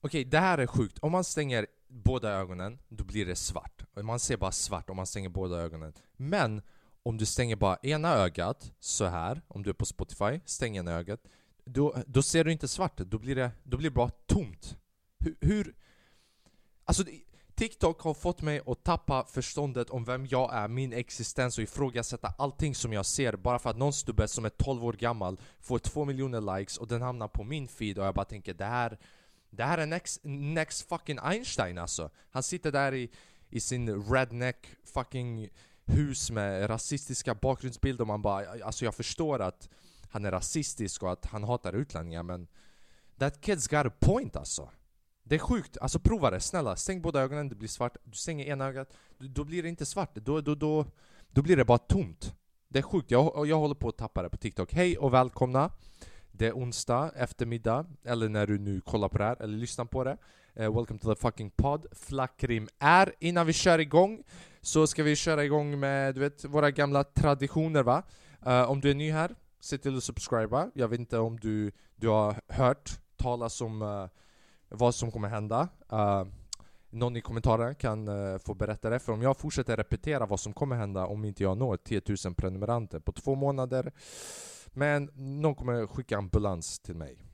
Okej, det här är sjukt. Om man stänger båda ögonen, då blir det svart. Man ser bara svart om man stänger båda ögonen. Men om du stänger bara ena ögat, så här om du är på Spotify, stäng ena ögat, då, då ser du inte svart, då blir det, då blir det bara tomt. Hur, hur... Alltså, TikTok har fått mig att tappa förståndet om vem jag är, min existens och ifrågasätta allting som jag ser bara för att någon stubbe som är 12 år gammal får 2 miljoner likes och den hamnar på min feed och jag bara tänker det här det här är next, next fucking Einstein alltså. Han sitter där i, i sin redneck fucking hus med rasistiska bakgrundsbilder och man bara Alltså jag förstår att han är rasistisk och att han hatar utlänningar men That kid's got a point alltså. Det är sjukt, alltså prova det, snälla. Stäng båda ögonen, det blir svart. Du stänger ena ögat, då blir det inte svart. Då, då, då, då blir det bara tomt. Det är sjukt, jag, jag håller på att tappa det på TikTok. Hej och välkomna! Det är onsdag eftermiddag, eller när du nu kollar på det här, eller lyssnar på det. Uh, welcome to the fucking pod. Flackrim är. Innan vi kör igång så ska vi köra igång med du vet, våra gamla traditioner va? Uh, om du är ny här, se till att subscriba. Jag vet inte om du, du har hört talas om uh, vad som kommer hända. Uh, någon i kommentarerna kan uh, få berätta det, för om jag fortsätter repetera vad som kommer hända om inte jag når 10 000 prenumeranter på två månader men någon kommer skicka ambulans till mig.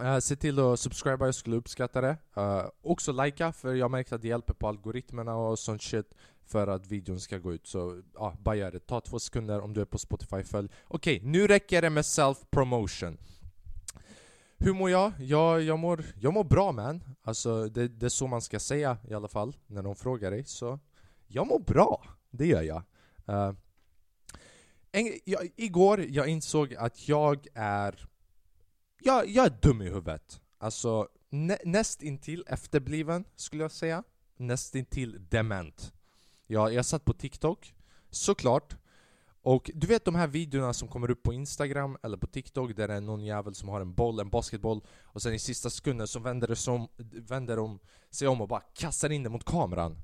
Uh, se till att subscriba, jag skulle uppskatta det. Uh, också likea, för jag märkte att det hjälper på algoritmerna och sånt shit för att videon ska gå ut. Så ja, uh, bara gör det. Ta två sekunder om du är på Spotify, följ. Okej, okay, nu räcker det med self-promotion. Hur mår jag? jag? Jag mår, jag mår bra man. Alltså det, det är så man ska säga i alla fall, när de frågar dig. Så jag mår bra, det gör jag. Uh, en, jag, igår jag insåg att jag är... Jag, jag är dum i huvudet. Alltså nä, nästintill efterbliven skulle jag säga. Nästintill dement. Jag, jag satt på TikTok, såklart. Och du vet de här videorna som kommer upp på Instagram eller på TikTok där det är någon jävel som har en boll, en basketboll och sen i sista sekunden så vänder, det som, vänder de sig om och bara kastar in det mot kameran.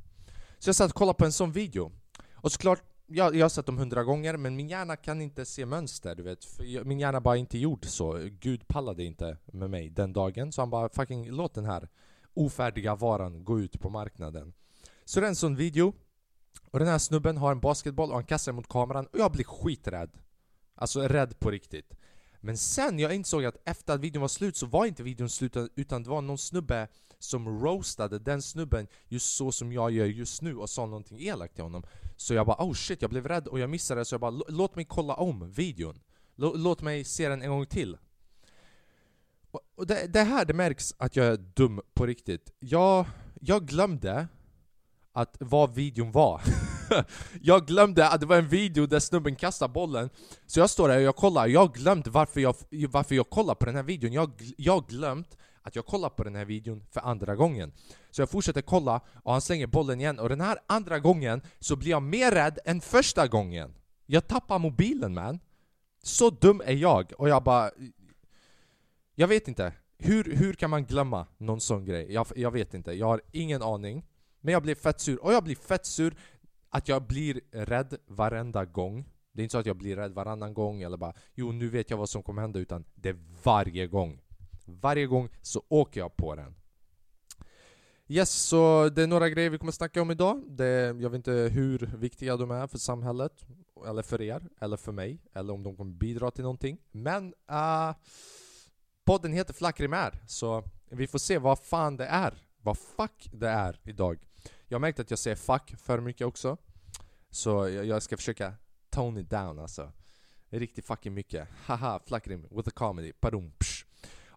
Så jag satt och kollade på en sån video. Och såklart, jag, jag har sett dem hundra gånger, men min hjärna kan inte se mönster, du vet. För min hjärna bara inte gjord så. Gud pallade inte med mig den dagen, så han bara fucking låt den här ofärdiga varan gå ut på marknaden. Så det är en sån video, och den här snubben har en basketboll och han kastar den mot kameran och jag blir skiträdd. Alltså rädd på riktigt. Men sen jag insåg att efter att videon var slut så var inte videon slut utan det var någon snubbe som roastade den snubben just så som jag gör just nu och sa någonting elakt till honom. Så jag bara oh shit, jag blev rädd och jag missade det så jag bara låt mig kolla om videon. låt mig se den en gång till. Och det, det, här det märks att jag är dum på riktigt. Jag, jag glömde att vad videon var. jag glömde att det var en video där snubben kastar bollen Så jag står där och jag kollar, jag har glömt varför jag, varför jag kollar på den här videon Jag har glömt att jag kollar på den här videon för andra gången. Så jag fortsätter kolla och han slänger bollen igen. Och den här andra gången så blir jag mer rädd än första gången. Jag tappar mobilen man. Så dum är jag. Och jag bara... Jag vet inte. Hur, hur kan man glömma någon sån grej? Jag, jag vet inte, jag har ingen aning. Men jag blir fett sur, och jag blir fett sur att jag blir rädd varenda gång. Det är inte så att jag blir rädd varannan gång eller bara Jo nu vet jag vad som kommer hända utan det är varje gång. Varje gång så åker jag på den. Yes, så det är några grejer vi kommer snacka om idag. Det, Jag vet inte hur viktiga de är för samhället Eller för er, eller för mig Eller om de kommer bidra till någonting. Men uh, Podden heter Flackrimär Så vi får se vad fan det är Vad fuck det är idag. Jag har märkt att jag säger 'fuck' för mycket också Så jag, ska försöka tone it down alltså. Riktigt fucking mycket. Haha, flackrim with a comedy, padum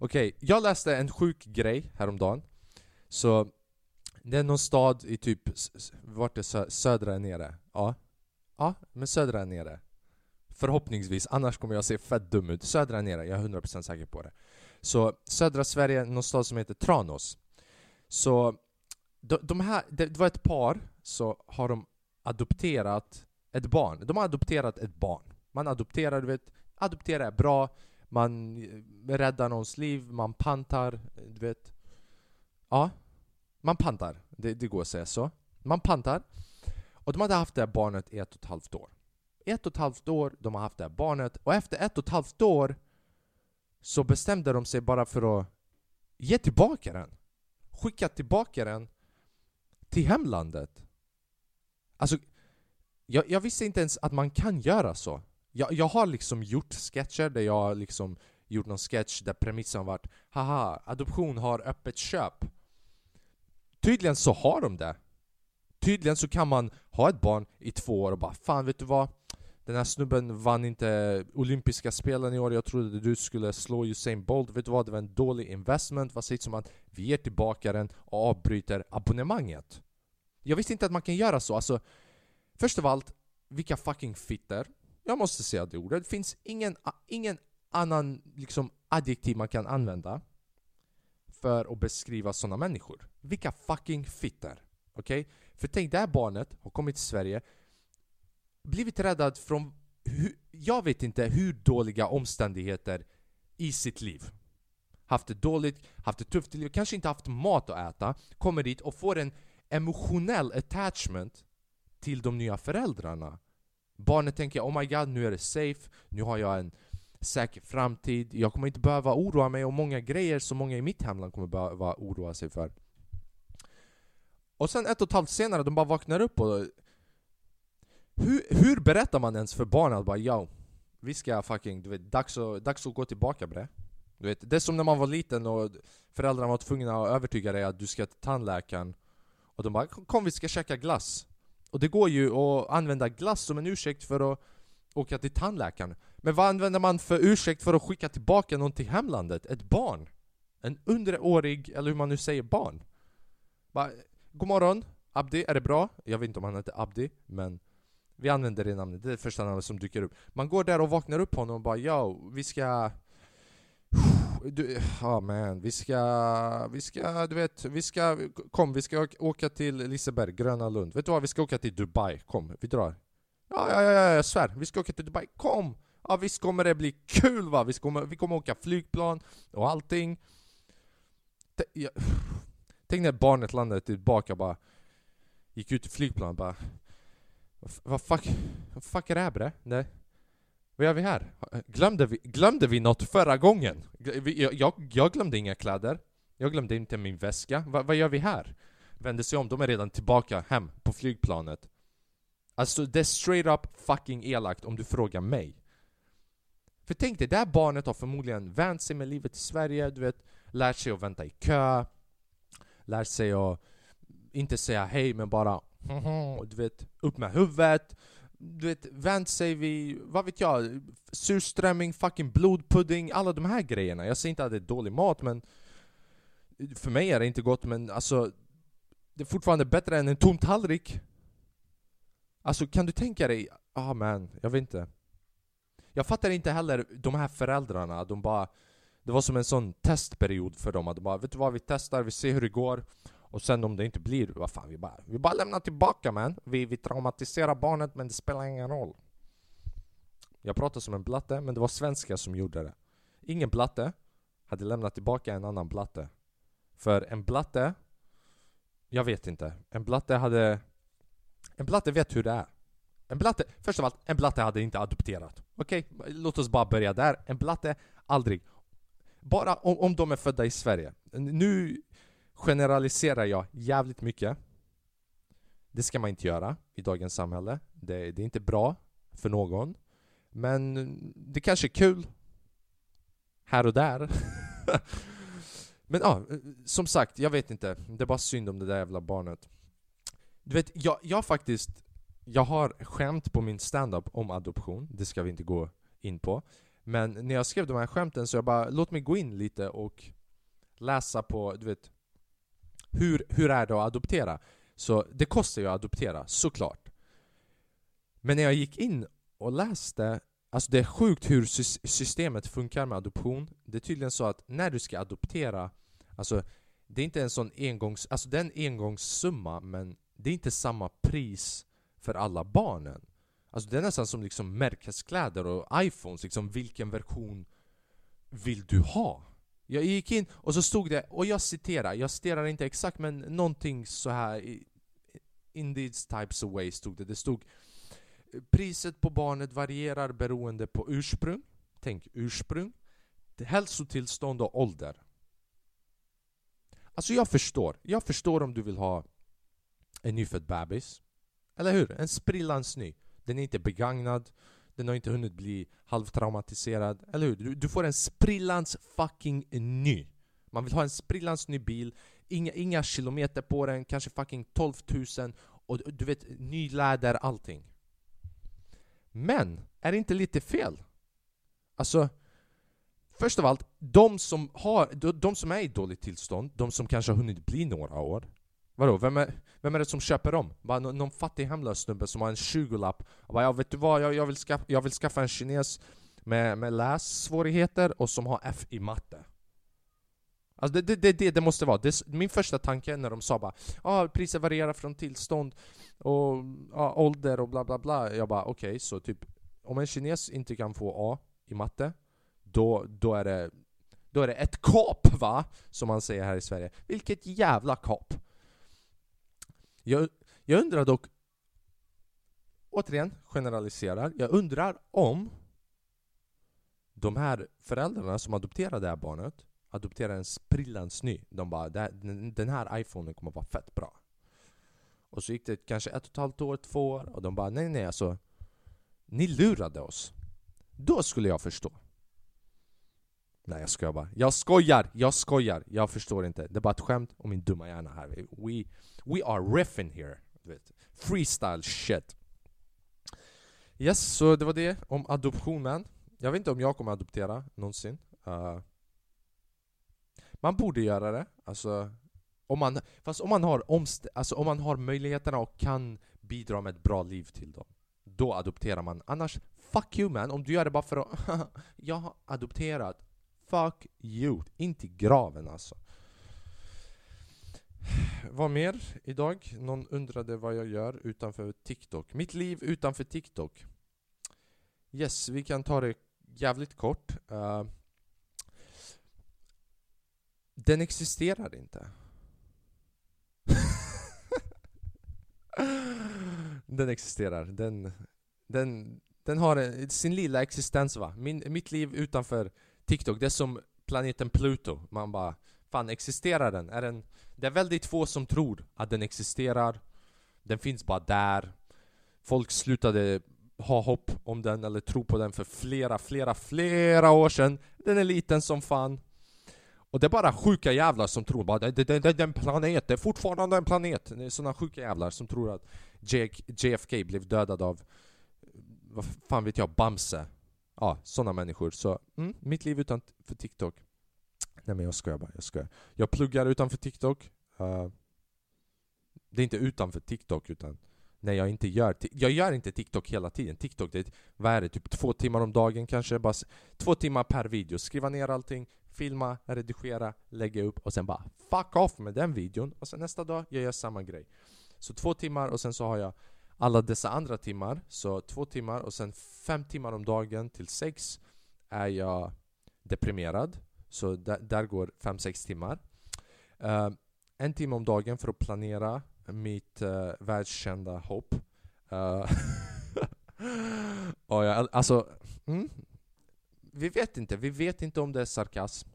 Okej, okay, jag läste en sjuk grej häromdagen. Så Det är någon stad i typ, vart är sö södra nere? Ja. Ja, men södra nere. Förhoppningsvis, annars kommer jag se fett dum ut. Södra nere, jag är 100% säker på det. Så södra Sverige, någon stad som heter Tranås. Så de, de här, det, det var ett par, så har de adopterat ett barn. De har adopterat ett barn. Man adopterar, du vet, adoptera är bra, man räddar någons liv, man pantar, du vet. Ja, man pantar. Det, det går att säga så. Man pantar. Och de hade haft det här barnet i ett och ett halvt år. Ett och ett halvt år, de har haft det här barnet, och efter ett och ett halvt år så bestämde de sig bara för att ge tillbaka den. skicka tillbaka den till hemlandet. Alltså, jag, jag visste inte ens att man kan göra så. Jag, jag har liksom gjort sketcher där jag liksom gjort någon sketch där premissen varit Haha, adoption har öppet köp. Tydligen så har de det. Tydligen så kan man ha ett barn i två år och bara Fan vet du vad? Den här snubben vann inte olympiska spelen i år, jag trodde du skulle slå Usain Bolt Vet du vad? Det var en dålig investment, vad sägs om att vi ger tillbaka den och avbryter abonnemanget? Jag visste inte att man kan göra så, alltså Först av allt, vilka fucking fitter jag måste säga det ordet, det finns ingen, ingen annan liksom adjektiv man kan använda för att beskriva sådana människor. Vilka fucking fitter. Okej? Okay? För tänk, det här barnet har kommit till Sverige, blivit räddad från, jag vet inte hur dåliga omständigheter i sitt liv. Haft det dåligt, haft det tufft i livet, kanske inte haft mat att äta, kommer dit och får en emotionell attachment till de nya föräldrarna. Barnet tänker oh my god, nu är det safe, nu har jag en säker framtid, jag kommer inte behöva oroa mig om många grejer som många i mitt hemland kommer behöva oroa sig för. Och sen ett och ett halvt senare, de bara vaknar upp och... Hur, hur berättar man ens för barnen att bara yo, vi ska fucking, du vet, dags att, dags att gå tillbaka bre. Du vet, det är som när man var liten och föräldrarna var tvungna att övertyga dig att du ska till tandläkaren Och de bara 'Kom vi ska käka glass' Och det går ju att använda glass som en ursäkt för att åka till tandläkaren Men vad använder man för ursäkt för att skicka tillbaka någon till hemlandet? Ett barn? En underårig, eller hur man nu säger, barn? Bara, God morgon, Abdi, är det bra? Jag vet inte om han heter Abdi, men vi använder det namnet, det är det första namnet som dyker upp Man går där och vaknar upp honom och bara 'Yo, vi ska' du, oh man, vi ska, vi ska, du vet, vi ska, kom vi ska åka till Liseberg, Gröna Lund. Vet du vad, vi ska åka till Dubai, kom, vi drar. Ja, ja, ja, ja, jag svär, vi ska åka till Dubai, kom! Ja visst kommer det bli kul va, vi kommer, vi kommer åka flygplan och allting. Tänk när barnet landade tillbaka bara, gick ut i flygplanet bara vad fuck, vad fuck är det här bre? Nej. Vad gör vi här? Glömde vi, glömde vi något förra gången? Jag, jag, jag glömde inga kläder. Jag glömde inte min väska. Va, vad gör vi här? Vänder sig om, de är redan tillbaka hem på flygplanet. Alltså det är straight up fucking elakt om du frågar mig. För tänk dig, det här barnet har förmodligen vänt sig med livet i Sverige, du vet, lärt sig att vänta i kö, lärt sig att inte säga hej men bara du vet, upp med huvudet, du vet, vänt sig vid, vad vet jag, surströmming, fucking blodpudding, alla de här grejerna. Jag säger inte att det är dålig mat men för mig är det inte gott men alltså det är fortfarande bättre än en tom tallrik. Alltså kan du tänka dig, ah oh man, jag vet inte. Jag fattar inte heller de här föräldrarna, de bara Det var som en sån testperiod för dem, att de bara vet du vad, vi testar, vi ser hur det går och sen om det inte blir, vad fan, vi bara, vi bara lämnar tillbaka man. Vi, vi traumatiserar barnet men det spelar ingen roll. Jag pratar som en blatte, men det var svenskar som gjorde det. Ingen blatte hade lämnat tillbaka en annan blatte. För en blatte, jag vet inte. En blatte hade... En blatte vet hur det är. En blatte, först av allt, en blatte hade inte adopterat. Okej, okay? låt oss bara börja där. En blatte, aldrig. Bara om, om de är födda i Sverige. Nu generaliserar jag jävligt mycket. Det ska man inte göra i dagens samhälle. Det, det är inte bra för någon. Men det kanske är kul här och där. Men ja, som sagt, jag vet inte. Det är bara synd om det där jävla barnet. Du vet, jag, jag faktiskt Jag har skämt på min standup om adoption, det ska vi inte gå in på. Men när jag skrev de här skämten så jag bara, låt mig gå in lite och läsa på, du vet hur, hur är det att adoptera? Så det kostar ju att adoptera, såklart. Men när jag gick in och läste Alltså det är sjukt hur systemet funkar med adoption. Det är tydligen så att när du ska adoptera Alltså det är inte en sån engångs... Alltså det är en engångssumma men det är inte samma pris för alla barnen. Alltså det är nästan som liksom märkeskläder och iPhones, liksom vilken version vill du ha? Jag gick in och så stod det, och jag citerar, jag citerar inte exakt men någonting så här In these types of ways stod det. Det stod Priset på barnet varierar beroende på ursprung Tänk ursprung Hälsotillstånd och ålder Alltså jag förstår. Jag förstår om du vill ha en nyfödd bebis. Eller hur? En sprillans ny. Den är inte begagnad. Den har inte hunnit bli halvtraumatiserad. Eller hur? Du, du får en sprillans fucking ny. Man vill ha en sprillans ny bil. Inga, inga kilometer på den. Kanske fucking 12 000. Och du vet, ny läder, allting. Men, är det inte lite fel? Alltså, först av allt, de som, har, de, de som är i dåligt tillstånd, de som kanske har hunnit bli några år, Vadå, vem är, vem är det som köper dem? Bara någon, någon fattig hemlös snubbe som har en 20-lapp och bara, ja, vet du vad, jag, jag, vill skaffa, jag vill skaffa en kines med, med lässvårigheter och som har F i matte Alltså det, det, det, det måste vara, det, min första tanke när de sa bara ah, priser varierar från tillstånd och ah, ålder och bla bla bla Jag bara okej, okay, så typ om en kines inte kan få A i matte då, då är det då är det ett kap va? Som man säger här i Sverige. Vilket jävla kap! Jag, jag undrar dock, återigen, generaliserar, jag undrar om de här föräldrarna som adopterar det här barnet adopterar en sprillans ny. De bara, den här iPhonen kommer vara fett bra. Och så gick det kanske ett och ett halvt år, två år och de bara, nej nej alltså Ni lurade oss. Då skulle jag förstå. Nej jag skojar bara. Jag skojar! Jag skojar! Jag förstår inte. Det är bara ett skämt om min dumma hjärna här. We, we are riffing here. Du vet. Freestyle shit. Yes, så det var det om adoptionen. Jag vet inte om jag kommer adoptera någonsin. Uh, man borde göra det. Alltså, om man, fast om man, har omst- alltså om man har möjligheterna och kan bidra med ett bra liv till dem. Då adopterar man. Annars, fuck you man. Om du gör det bara för att jag har adopterat. Fuck you. Inte i graven alltså. Vad mer idag? Någon undrade vad jag gör utanför TikTok. Mitt liv utanför TikTok. Yes, vi kan ta det jävligt kort. Uh, den existerar inte. den existerar. Den, den, den har sin lilla existens va. Min, mitt liv utanför TikTok, det är som planeten Pluto. Man bara, fan existerar den? Är den? Det är väldigt få som tror att den existerar. Den finns bara där. Folk slutade ha hopp om den eller tro på den för flera, flera, flera år sedan. Den är liten som fan. Och det är bara sjuka jävlar som tror bara det, det, det, är en planet, det är fortfarande en planet. Det är såna sjuka jävlar som tror att JFK blev dödad av, vad fan vet jag, Bamse. Ja, såna människor. Så, mm, mitt liv utanför TikTok. Nej men jag skojar bara, jag skojar. Jag pluggar utanför TikTok. Uh, det är inte utanför TikTok utan när jag inte gör Jag gör inte TikTok hela tiden. TikTok, det är, vad är det? Typ två timmar om dagen kanske? Bara två timmar per video. Skriva ner allting, filma, redigera, lägga upp och sen bara fuck off med den videon och sen nästa dag jag gör jag samma grej. Så två timmar och sen så har jag alla dessa andra timmar, så två timmar och sen fem timmar om dagen till sex är jag deprimerad. Så där, där går fem, sex timmar. Uh, en timme om dagen för att planera mitt uh, världskända hopp. Uh, och jag, alltså, mm, vi vet inte. Vi vet inte om det är sarkasm.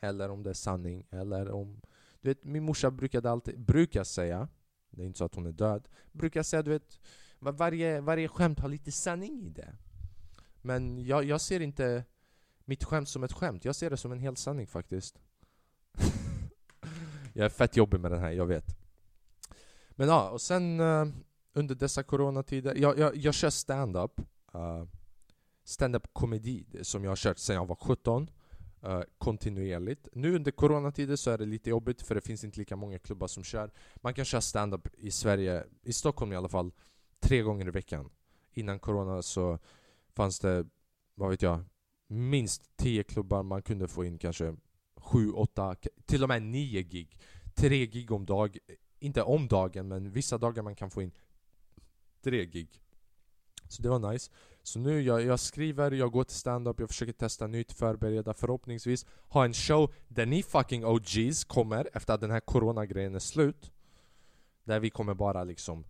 Eller om det är sanning. Eller om... Du vet, min morsa brukade alltid, brukar säga, det är inte så att hon är död, brukar säga du vet, varje, varje skämt har lite sanning i det. Men jag, jag ser inte mitt skämt som ett skämt, jag ser det som en hel sanning faktiskt. jag är fett jobbig med den här, jag vet. Men ja, och sen uh, under dessa coronatider, jag, jag, jag kör stand-up. Uh, stand-up komedi som jag har kört sedan jag var 17 uh, eh, kontinuerligt. Nu under coronatider så är det lite jobbigt för det finns inte lika många klubbar som kör. Man kan köra stand-up i Sverige, i Stockholm i alla fall, tre gånger i veckan. Innan corona så fanns det, vad vet jag, minst tio klubbar. Man kunde få in kanske sju, åtta, till och med nio gig. Tre gig om dag, inte om dagen men vissa dagar man kan få in tre gig. Så det var nice. Så nu jag, jag skriver, jag går till stand-up, jag försöker testa nytt, förbereda, förhoppningsvis ha en show där ni fucking OGs kommer efter att den här coronagrejen är slut. Där vi kommer bara liksom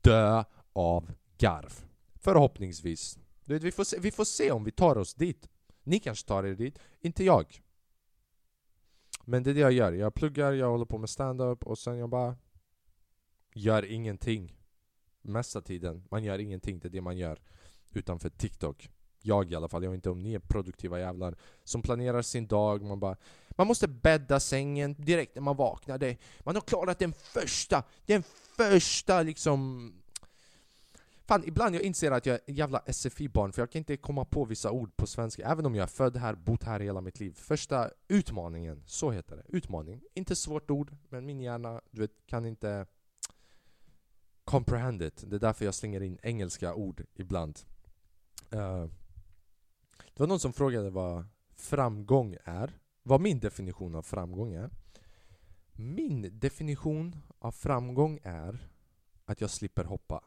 dö av garv. Förhoppningsvis. Du vet, vi, får se, vi får se om vi tar oss dit. Ni kanske tar er dit, inte jag. Men det är det jag gör. Jag pluggar, jag håller på med stand-up och sen jag bara gör ingenting. Mesta tiden. Man gör ingenting, det är det man gör utanför TikTok. Jag i alla fall, jag vet inte om ni är produktiva jävlar som planerar sin dag, man bara Man måste bädda sängen direkt när man vaknar. Man har klarat den första, den första liksom Fan, ibland jag inser att jag är jävla SFI-barn för jag kan inte komma på vissa ord på svenska även om jag är född här, bott här hela mitt liv. Första utmaningen, så heter det. Utmaning. Inte svårt ord, men min hjärna du vet, kan inte comprehend it. Det är därför jag slänger in engelska ord ibland. Uh, det var någon som frågade vad framgång är. Vad min definition av framgång är. Min definition av framgång är att jag slipper hoppa.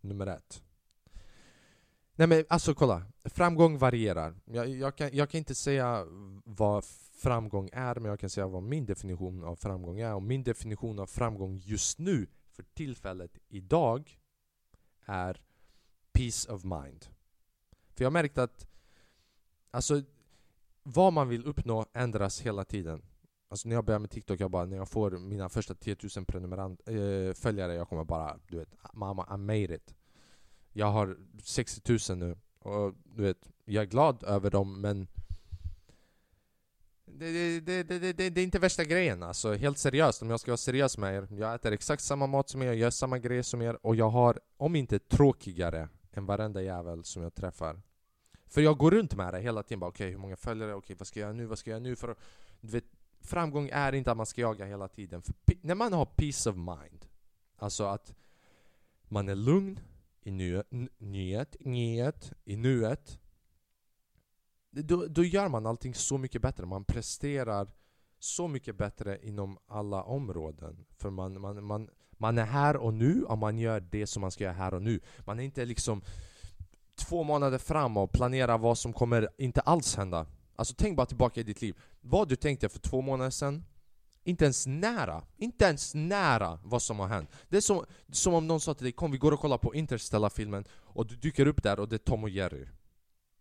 Nummer ett. Nej men alltså kolla, framgång varierar. Jag, jag, kan, jag kan inte säga vad framgång är, men jag kan säga vad min definition av framgång är. Och min definition av framgång just nu, för tillfället, idag, är peace of mind. För jag har märkt att Alltså, vad man vill uppnå ändras hela tiden. Alltså när jag börjar med TikTok, jag bara, när jag får mina första 10 000 prenumerant, äh, följare, jag kommer bara du vet, mamma I made it. Jag har 60 000 nu, och du vet, jag är glad över dem men det, det, det, det, det är inte värsta grejen alltså, helt seriöst, om jag ska vara seriös med er Jag äter exakt samma mat som er, jag gör samma grejer som er och jag har, om inte tråkigare, än varenda jävel som jag träffar för jag går runt med det hela tiden, okej okay, hur många följare, okej okay, vad ska jag göra nu, vad ska jag göra nu? För du vet, framgång är inte att man ska jaga hela tiden. För när man har peace of mind, alltså att man är lugn i nuet, nyet, i nuet då, då gör man allting så mycket bättre, man presterar så mycket bättre inom alla områden. För man, man, man, man är här och nu och man gör det som man ska göra här och nu. Man är inte liksom två månader fram och planerar vad som kommer inte alls hända. Alltså tänk bara tillbaka i ditt liv. Vad du tänkte för två månader sedan, inte ens nära, inte ens nära vad som har hänt. Det är som, som om någon sa till dig kom vi går och kollar på Interstellar-filmen och du dyker upp där och det är Tom och Jerry.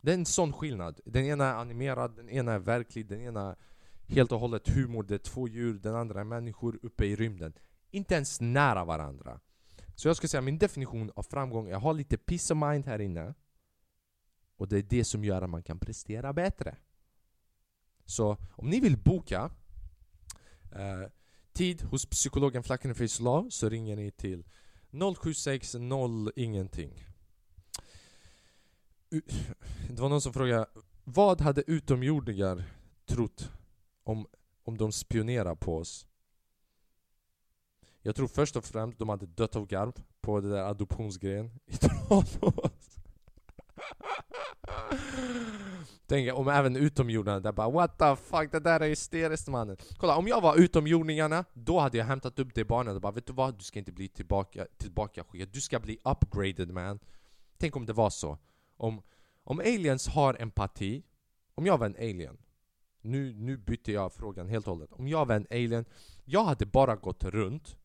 Det är en sån skillnad. Den ena är animerad, den ena är verklig, den ena är helt och hållet humor, det är två djur, den andra är människor uppe i rymden. Inte ens nära varandra. Så jag skulle säga min definition av framgång är att ha lite peace of mind här inne och det är det som gör att man kan prestera bättre. Så om ni vill boka eh, tid hos psykologen Flackenfries Law så ringer ni till 0760 ingenting. Det var någon som frågade Vad hade utomjordingar trott om, om de spionerar på oss? Jag tror först och främst de hade dött av garv på den där adoptionsgrejen i Tranås Tänk om även utomjordingarna där bara What the fuck, det där är hysteriskt mannen. Kolla, om jag var utomjordingarna, då hade jag hämtat upp det barnet och bara Vet du vad? Du ska inte bli tillbaka, tillbaka skickad, du ska bli upgraded man. Tänk om det var så. Om, om aliens har empati Om jag var en alien nu, nu bytte jag frågan helt och hållet. Om jag var en alien Jag hade bara gått runt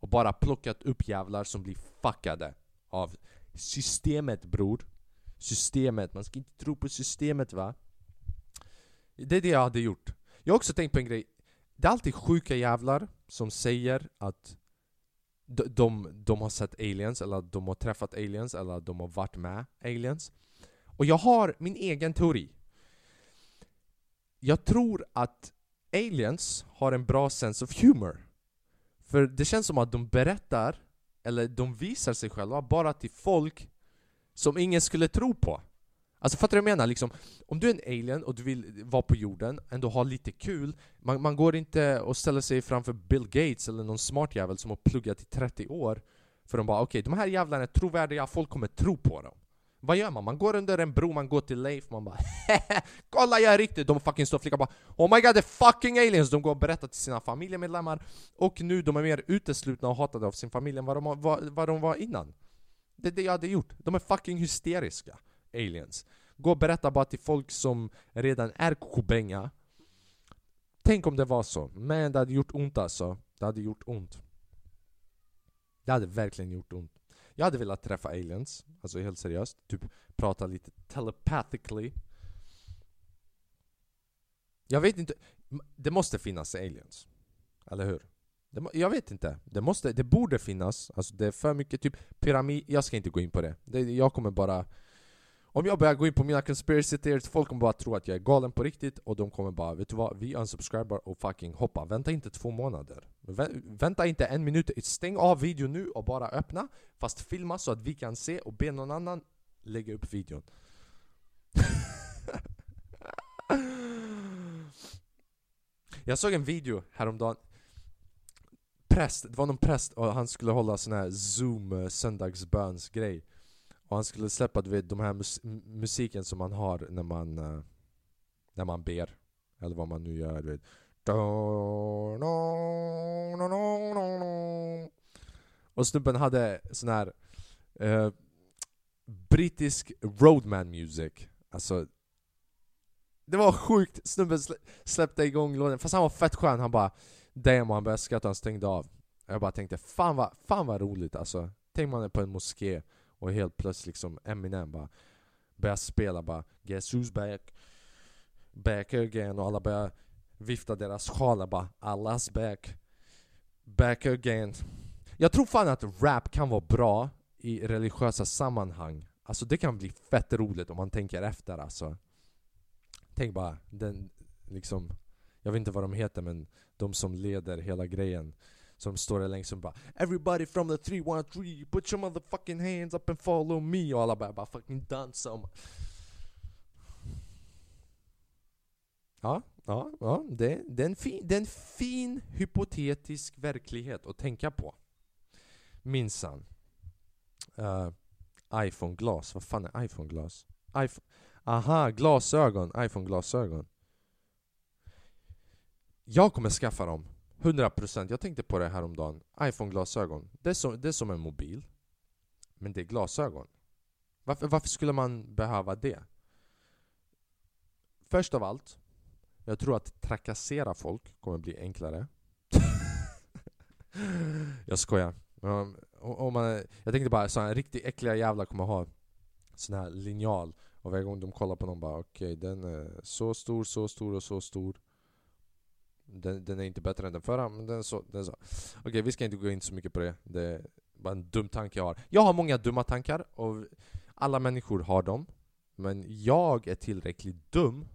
Och bara plockat upp jävlar som blir fuckade Av systemet bror systemet. Man ska inte tro på systemet va? Det är det jag hade gjort. Jag har också tänkt på en grej. Det är alltid sjuka jävlar som säger att de, de, de har sett aliens, eller att de har träffat aliens, eller att de har varit med aliens. Och jag har min egen teori. Jag tror att aliens har en bra sense of humor. För det känns som att de berättar, eller de visar sig själva bara till folk som ingen skulle tro på. Alltså fattar du vad jag menar? Liksom, om du är en alien och du vill vara på jorden, ändå ha lite kul Man, man går inte och ställer sig framför Bill Gates eller någon smart jävel som har pluggat i 30 år För de bara okej, okay, de här jävlarna är trovärdiga, folk kommer tro på dem Vad gör man? Man går under en bro, man går till Leif, man bara Kolla jag är riktig! De fucking står bara Oh my god, det är fucking aliens! De går och berättar till sina familjemedlemmar Och nu de är mer uteslutna och hatade av sin familj än vad de, vad, vad de var innan det är det jag hade gjort. De är fucking hysteriska, aliens. Gå och berätta bara till folk som redan är kobänga. Tänk om det var så. Men det hade gjort ont alltså. Det hade gjort ont. Det hade verkligen gjort ont. Jag hade velat träffa aliens, alltså helt seriöst. Typ prata lite telepathically. Jag vet inte, Det måste finnas aliens. Eller hur? Det, jag vet inte. Det, måste, det borde finnas. Alltså det är för mycket typ pyramid... Jag ska inte gå in på det. det jag kommer bara... Om jag börjar gå in på mina conspiracy theories, folk kommer bara tro att jag är galen på riktigt och de kommer bara Vet du vad? Vi unsubscribar och fucking hoppa. Vänta inte två månader. Vä- Vänta inte en minut. Stäng av videon nu och bara öppna. Fast filma så att vi kan se och be någon annan lägga upp videon. Jag såg en video häromdagen Präst, det var någon präst och han skulle hålla sån här zoom eh, söndagsbönsgrej. Och han skulle släppa du vet, de här mus musiken som man har när man eh, När man ber Eller vad man nu gör du vet. Och snubben hade sån här eh, Brittisk roadman music. Alltså Det var sjukt, snubben släppte igång låten Fast han var fett skön, han bara Damn, han började skratta, han stängde av. Jag bara tänkte, fan vad, fan vad roligt alltså. Tänk man är på en moské och helt plötsligt liksom Eminem bara Börjar spela bara Guess who's back Back again och alla börjar vifta deras sjalar bara Allas back Back again. Jag tror fan att rap kan vara bra i religiösa sammanhang. Alltså det kan bli fett roligt om man tänker efter alltså. Tänk bara, den liksom Jag vet inte vad de heter men de som leder hela grejen Som står där längst och bara Everybody from the 313 Put your motherfucking hands up and follow me. Och alla bara, bara fucking dansa om Ja, ja, ja det, det, är en fin, det är en fin hypotetisk verklighet att tänka på. Minsann. Uh, iPhone-glas, vad fan är iPhone-glas? iPhone Aha, glasögon, iPhone-glasögon. Jag kommer skaffa dem 100% Jag tänkte på det här om dagen. iPhone-glasögon det är, som, det är som en mobil. Men det är glasögon. Varför, varför skulle man behöva det? Först av allt Jag tror att trakassera folk kommer bli enklare. Jag skojar. Um, om man, Jag tänkte bara så här, riktigt äckliga jävlar kommer ha Sån här linjal. Och varje gång de kollar på någon bara okej okay, den är så stor, så stor och så stor den, den är inte bättre än den förra, men den är så. Den är så. Okej, okay, vi ska inte gå in så mycket på det. Det är bara en dum tanke jag har. Jag har många dumma tankar, och alla människor har dem. Men jag är tillräckligt dum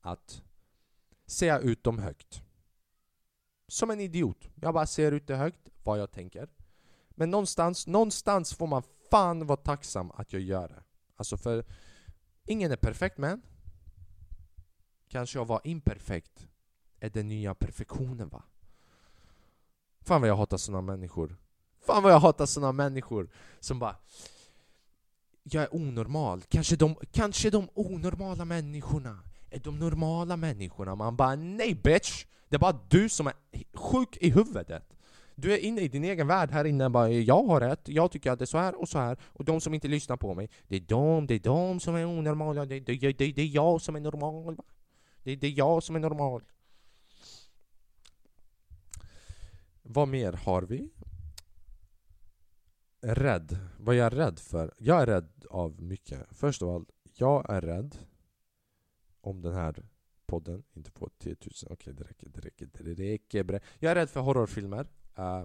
att säga ut dem högt. Som en idiot. Jag bara säger ut det högt, vad jag tänker. Men någonstans, någonstans får man fan vara tacksam att jag gör det. Alltså för ingen är perfekt men Kanske jag var imperfekt är den nya perfektionen va? Fan vad jag hatar såna människor. Fan vad jag hatar såna människor som bara Jag är onormal, kanske de, kanske de onormala människorna är de normala människorna. Man bara nej bitch! Det är bara du som är sjuk i huvudet. Du är inne i din egen värld här inne. Bara Jag har rätt, jag tycker att det är så här och så här. Och de som inte lyssnar på mig Det är de, det är de som är onormala. Det, det, det, det är jag som är normal. Det, det är jag som är normal. Vad mer har vi? Rädd. Vad jag är rädd för? Jag är rädd av mycket. Först av allt, jag är rädd om den här podden inte får 10 000. Okej, okay, det räcker, det räcker, det räcker. Bre. Jag är rädd för horrorfilmer. Uh,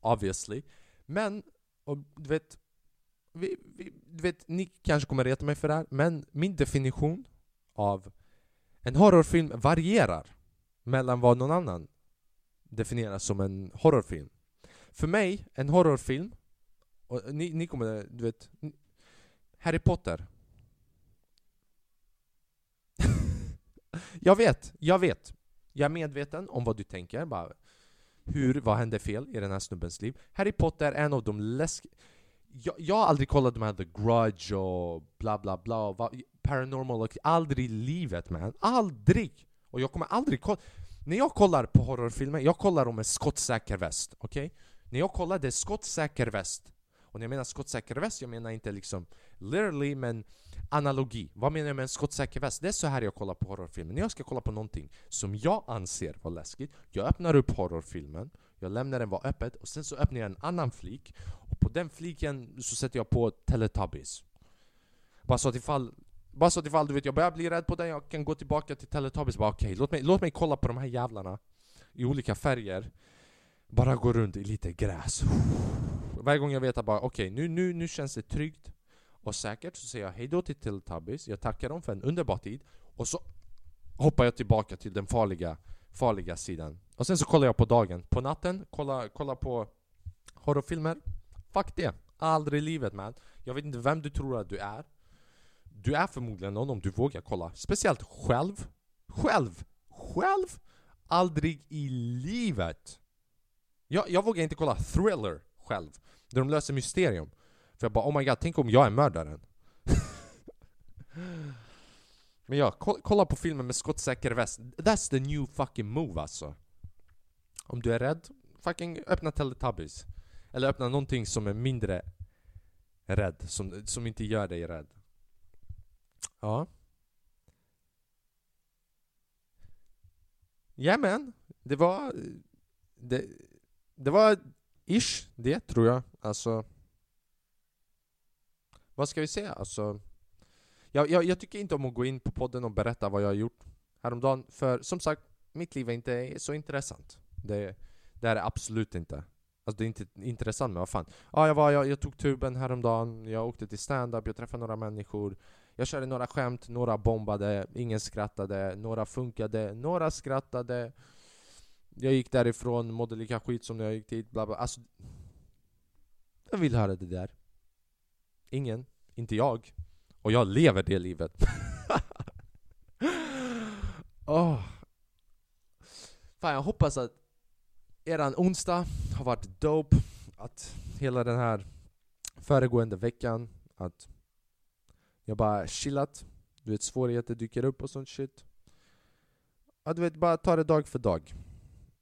obviously. Men, och, du vet, vi, vi, du vet, ni kanske kommer reta mig för det här, men min definition av en horrorfilm varierar mellan vad någon annan definieras som en horrorfilm. För mig, en horrorfilm, och ni, ni kommer, du vet, Harry Potter. jag vet, jag vet. Jag är medveten om vad du tänker. Bara, hur, vad hände fel i den här snubbens liv? Harry Potter är en av de läskiga... Jag, jag har aldrig kollat de här The Grudge och bla bla bla, paranormal och aldrig i livet man. Aldrig! Och jag kommer aldrig kolla... När jag kollar på horrorfilmer, jag kollar om en skottsäker väst, okej? Okay? När jag kollar, det är skottsäker väst. Och när jag menar skottsäker väst, jag menar inte liksom literally, men analogi. Vad menar jag med en skottsäker väst? Det är så här jag kollar på horrorfilmer. När jag ska kolla på någonting som jag anser vara läskigt, jag öppnar upp horrorfilmen, jag lämnar den vara öppet, och sen så öppnar jag en annan flik, och på den fliken så sätter jag på Teletubbies. Bara så att ifall bara så att ifall du vet, jag börjar bli rädd på den, jag kan gå tillbaka till Teletubbies bara okej, okay, låt, mig, låt mig kolla på de här jävlarna i olika färger Bara gå runt i lite gräs Varje gång jag vet att bara okej, okay, nu, nu, nu känns det tryggt och säkert så säger jag hejdå till Teletubbies, jag tackar dem för en underbar tid och så hoppar jag tillbaka till den farliga, farliga sidan. Och sen så kollar jag på dagen. På natten, kolla, kolla på horrorfilmer. Fuck det. Aldrig i livet man. Jag vet inte vem du tror att du är. Du är förmodligen någon om du vågar kolla. Speciellt själv. Själv! Själv! Aldrig i livet! Jag, jag vågar inte kolla thriller själv. Där de löser mysterium. För jag bara oh my god, tänk om jag är mördaren. Men ja, kolla på filmen med skottsäker väst. That's the new fucking move alltså. Om du är rädd, fucking öppna Teletubbies. Eller öppna någonting som är mindre rädd, som, som inte gör dig rädd. Ja. Jajamän, det var... Det, det var ish det, tror jag. Alltså... Vad ska vi säga? Alltså... Jag, jag, jag, tycker inte om att gå in på podden och berätta vad jag har gjort häromdagen, för som sagt, mitt liv är inte så intressant. Det, det är det absolut inte. Alltså det är inte intressant, men vad fan. Ja, jag, var, jag, jag tog tuben häromdagen, jag åkte till stand-up, jag träffade några människor. Jag körde några skämt, några bombade, ingen skrattade, några funkade, några skrattade. Jag gick därifrån, mådde lika skit som när jag gick dit, bla bla. Alltså, jag vill höra det där. Ingen, inte jag. Och jag lever det livet. oh. Fan, jag hoppas att eran onsdag har varit dope. Att hela den här föregående veckan, att jag bara chillat. Du vet, svårigheter dyker upp och sånt shit. Ja, du vet, bara ta det dag för dag.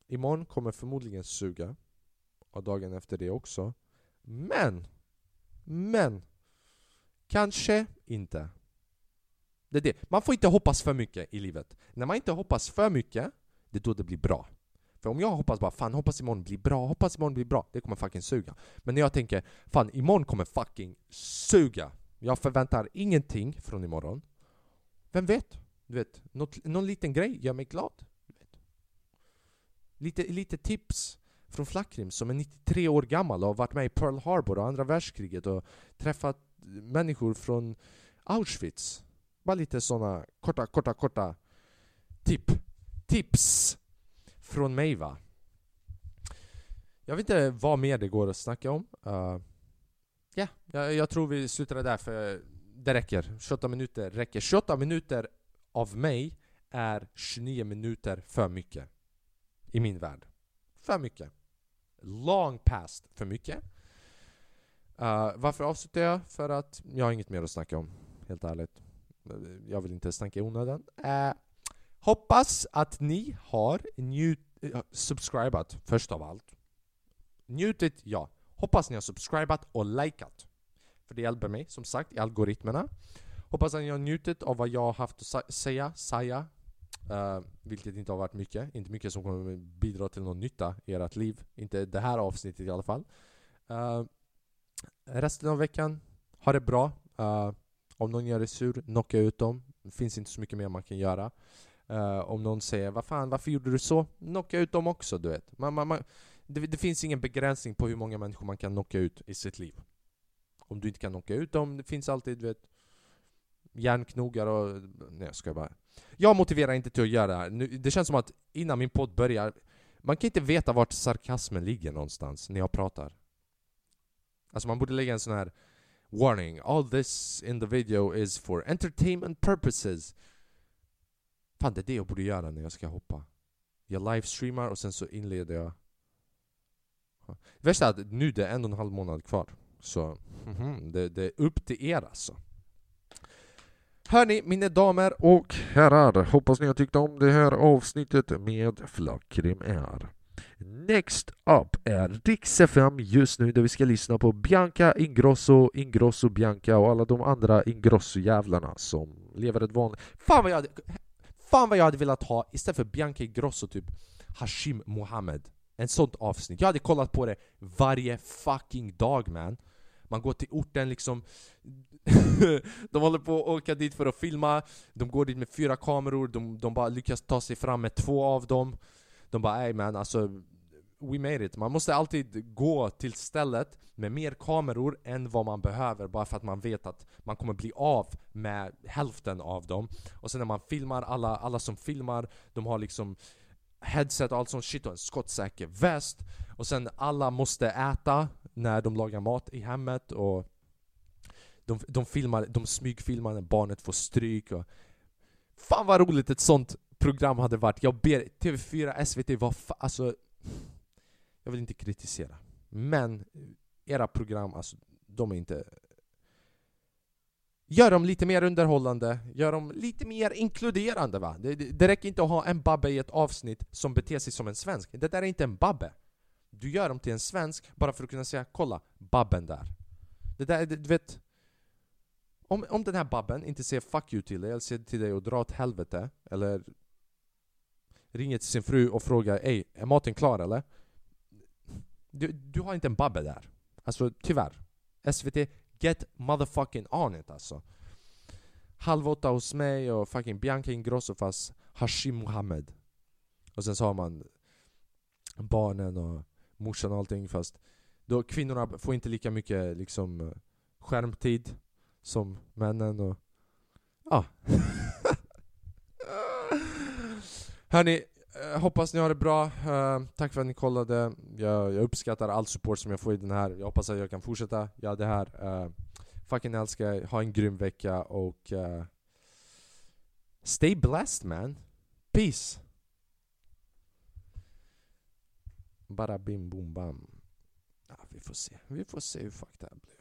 Imorgon kommer förmodligen suga. Och dagen efter det också. Men! Men! Kanske inte. Det är det. Man får inte hoppas för mycket i livet. När man inte hoppas för mycket, det är då det blir bra. För om jag hoppas bara fan hoppas imorgon blir bra, hoppas imorgon blir bra, det kommer fucking suga. Men när jag tänker fan imorgon kommer fucking suga. Jag förväntar ingenting från imorgon. Vem vet? Du vet, något, någon liten grej gör mig glad. Lite, lite tips från Flackrim som är 93 år gammal och har varit med i Pearl Harbor och andra världskriget och träffat människor från Auschwitz. Bara lite såna korta, korta, korta tip. tips från mig va. Jag vet inte vad mer det går att snacka om. Uh, yeah, jag, jag tror vi slutar där för det räcker. 28 minuter räcker. 28 minuter av mig är 29 minuter för mycket. I min värld. För mycket. Long past för mycket. Uh, varför avslutar jag? För att jag har inget mer att snacka om, helt ärligt. Jag vill inte snacka i onödan. Uh, hoppas att ni har njut, uh, subscribat, först av allt. Njutit, ja. Hoppas ni har subscribat och likat. För det hjälper mig, som sagt, i algoritmerna. Hoppas att ni har njutit av vad jag har haft att säga, säga. Uh, eh, vilket inte har varit mycket. Inte mycket som kommer bidra till någon nytta i ert liv. Inte det här avsnittet i alla fall. Uh, resten av veckan, ha det bra. Uh, om någon gör dig sur, knocka ut dem. Det finns inte så mycket mer man kan göra. Uh, om någon säger vad fan, varför gjorde du så? Knocka ut dem också, du vet. Man, man, man, det, det, finns ingen begränsning på hur många människor man kan knocka ut i sitt liv. Om du inte kan knocka ut dem, det finns alltid, du vet, järnknogar och... Nej jag ska bara. Jag motiverar inte till att göra det här. Nu, det känns som att innan min podd börjar, man kan inte veta vart sarkasmen ligger någonstans när jag pratar. Alltså man borde lägga en sån här Warning, all this in the video is for entertainment purposes. Fan, det är det jag borde göra när jag ska hoppa. Jag livestreamar och sen så inleder jag. Det värsta är att nu det är en och en halv månad kvar. Så mm -hmm, det, det, är upp till er alltså. Hörni, mina damer och herrar. Hoppas ni har tyckt om det här avsnittet med Flackrim är. Next up är Rix FM just nu där vi ska lyssna på Bianca Ingrosso, Ingrosso Bianca och alla de andra Ingrosso-jävlarna som lever ett vanligt... Fan vad jag hade... Fan vad jag hade velat ha istället för Bianca Ingrosso typ Hashim Mohammed. En sånt avsnitt. Jag hade kollat på det varje fucking dag man. Man går till orten liksom De håller på att åka dit för att filma De går dit med fyra kameror, de, de bara lyckas ta sig fram med två av dem De bara ey man alltså We made it. Man måste alltid gå till stället med mer kameror än vad man behöver bara för att man vet att man kommer bli av med hälften av dem Och sen när man filmar, alla, alla som filmar, de har liksom headset och allt sånt shit och en skottsäker väst Och sen alla måste äta när de lagar mat i hemmet och de, de, filmar, de smygfilmar när barnet får stryk och Fan vad roligt ett sånt program hade varit. Jag ber TV4, SVT, vad fan, alltså Jag vill inte kritisera. Men era program, alltså de är inte Gör dem lite mer underhållande, gör dem lite mer inkluderande va? Det, det, det räcker inte att ha en babbe i ett avsnitt som beter sig som en svensk. Det där är inte en babbe. Du gör dem till en svensk bara för att kunna säga 'Kolla, babben där' Det där, du vet om, om den här babben inte säger 'fuck you' till dig, eller säger till dig att dra åt helvete Eller ringer till sin fru och frågar 'Ey, är maten klar eller?' Du, du har inte en babbe där Alltså tyvärr SVT, get motherfucking on it alltså Halv åtta hos mig och fucking Bianca Ingrosso fast Hashim Mohammed Och sen så har man barnen och morsan och allting fast då kvinnorna får inte lika mycket liksom skärmtid som männen och ja. Hörni, eh, hoppas ni har det bra. Eh, tack för att ni kollade. Jag, jag, uppskattar all support som jag får i den här. Jag hoppas att jag kan fortsätta göra det här. Eh, fucking älskar er. Ha en grym vecka och eh, Stay blessed man. Peace. Bara bim bom bam. Ja, vi får se. Vi får se hur fuck det här blev.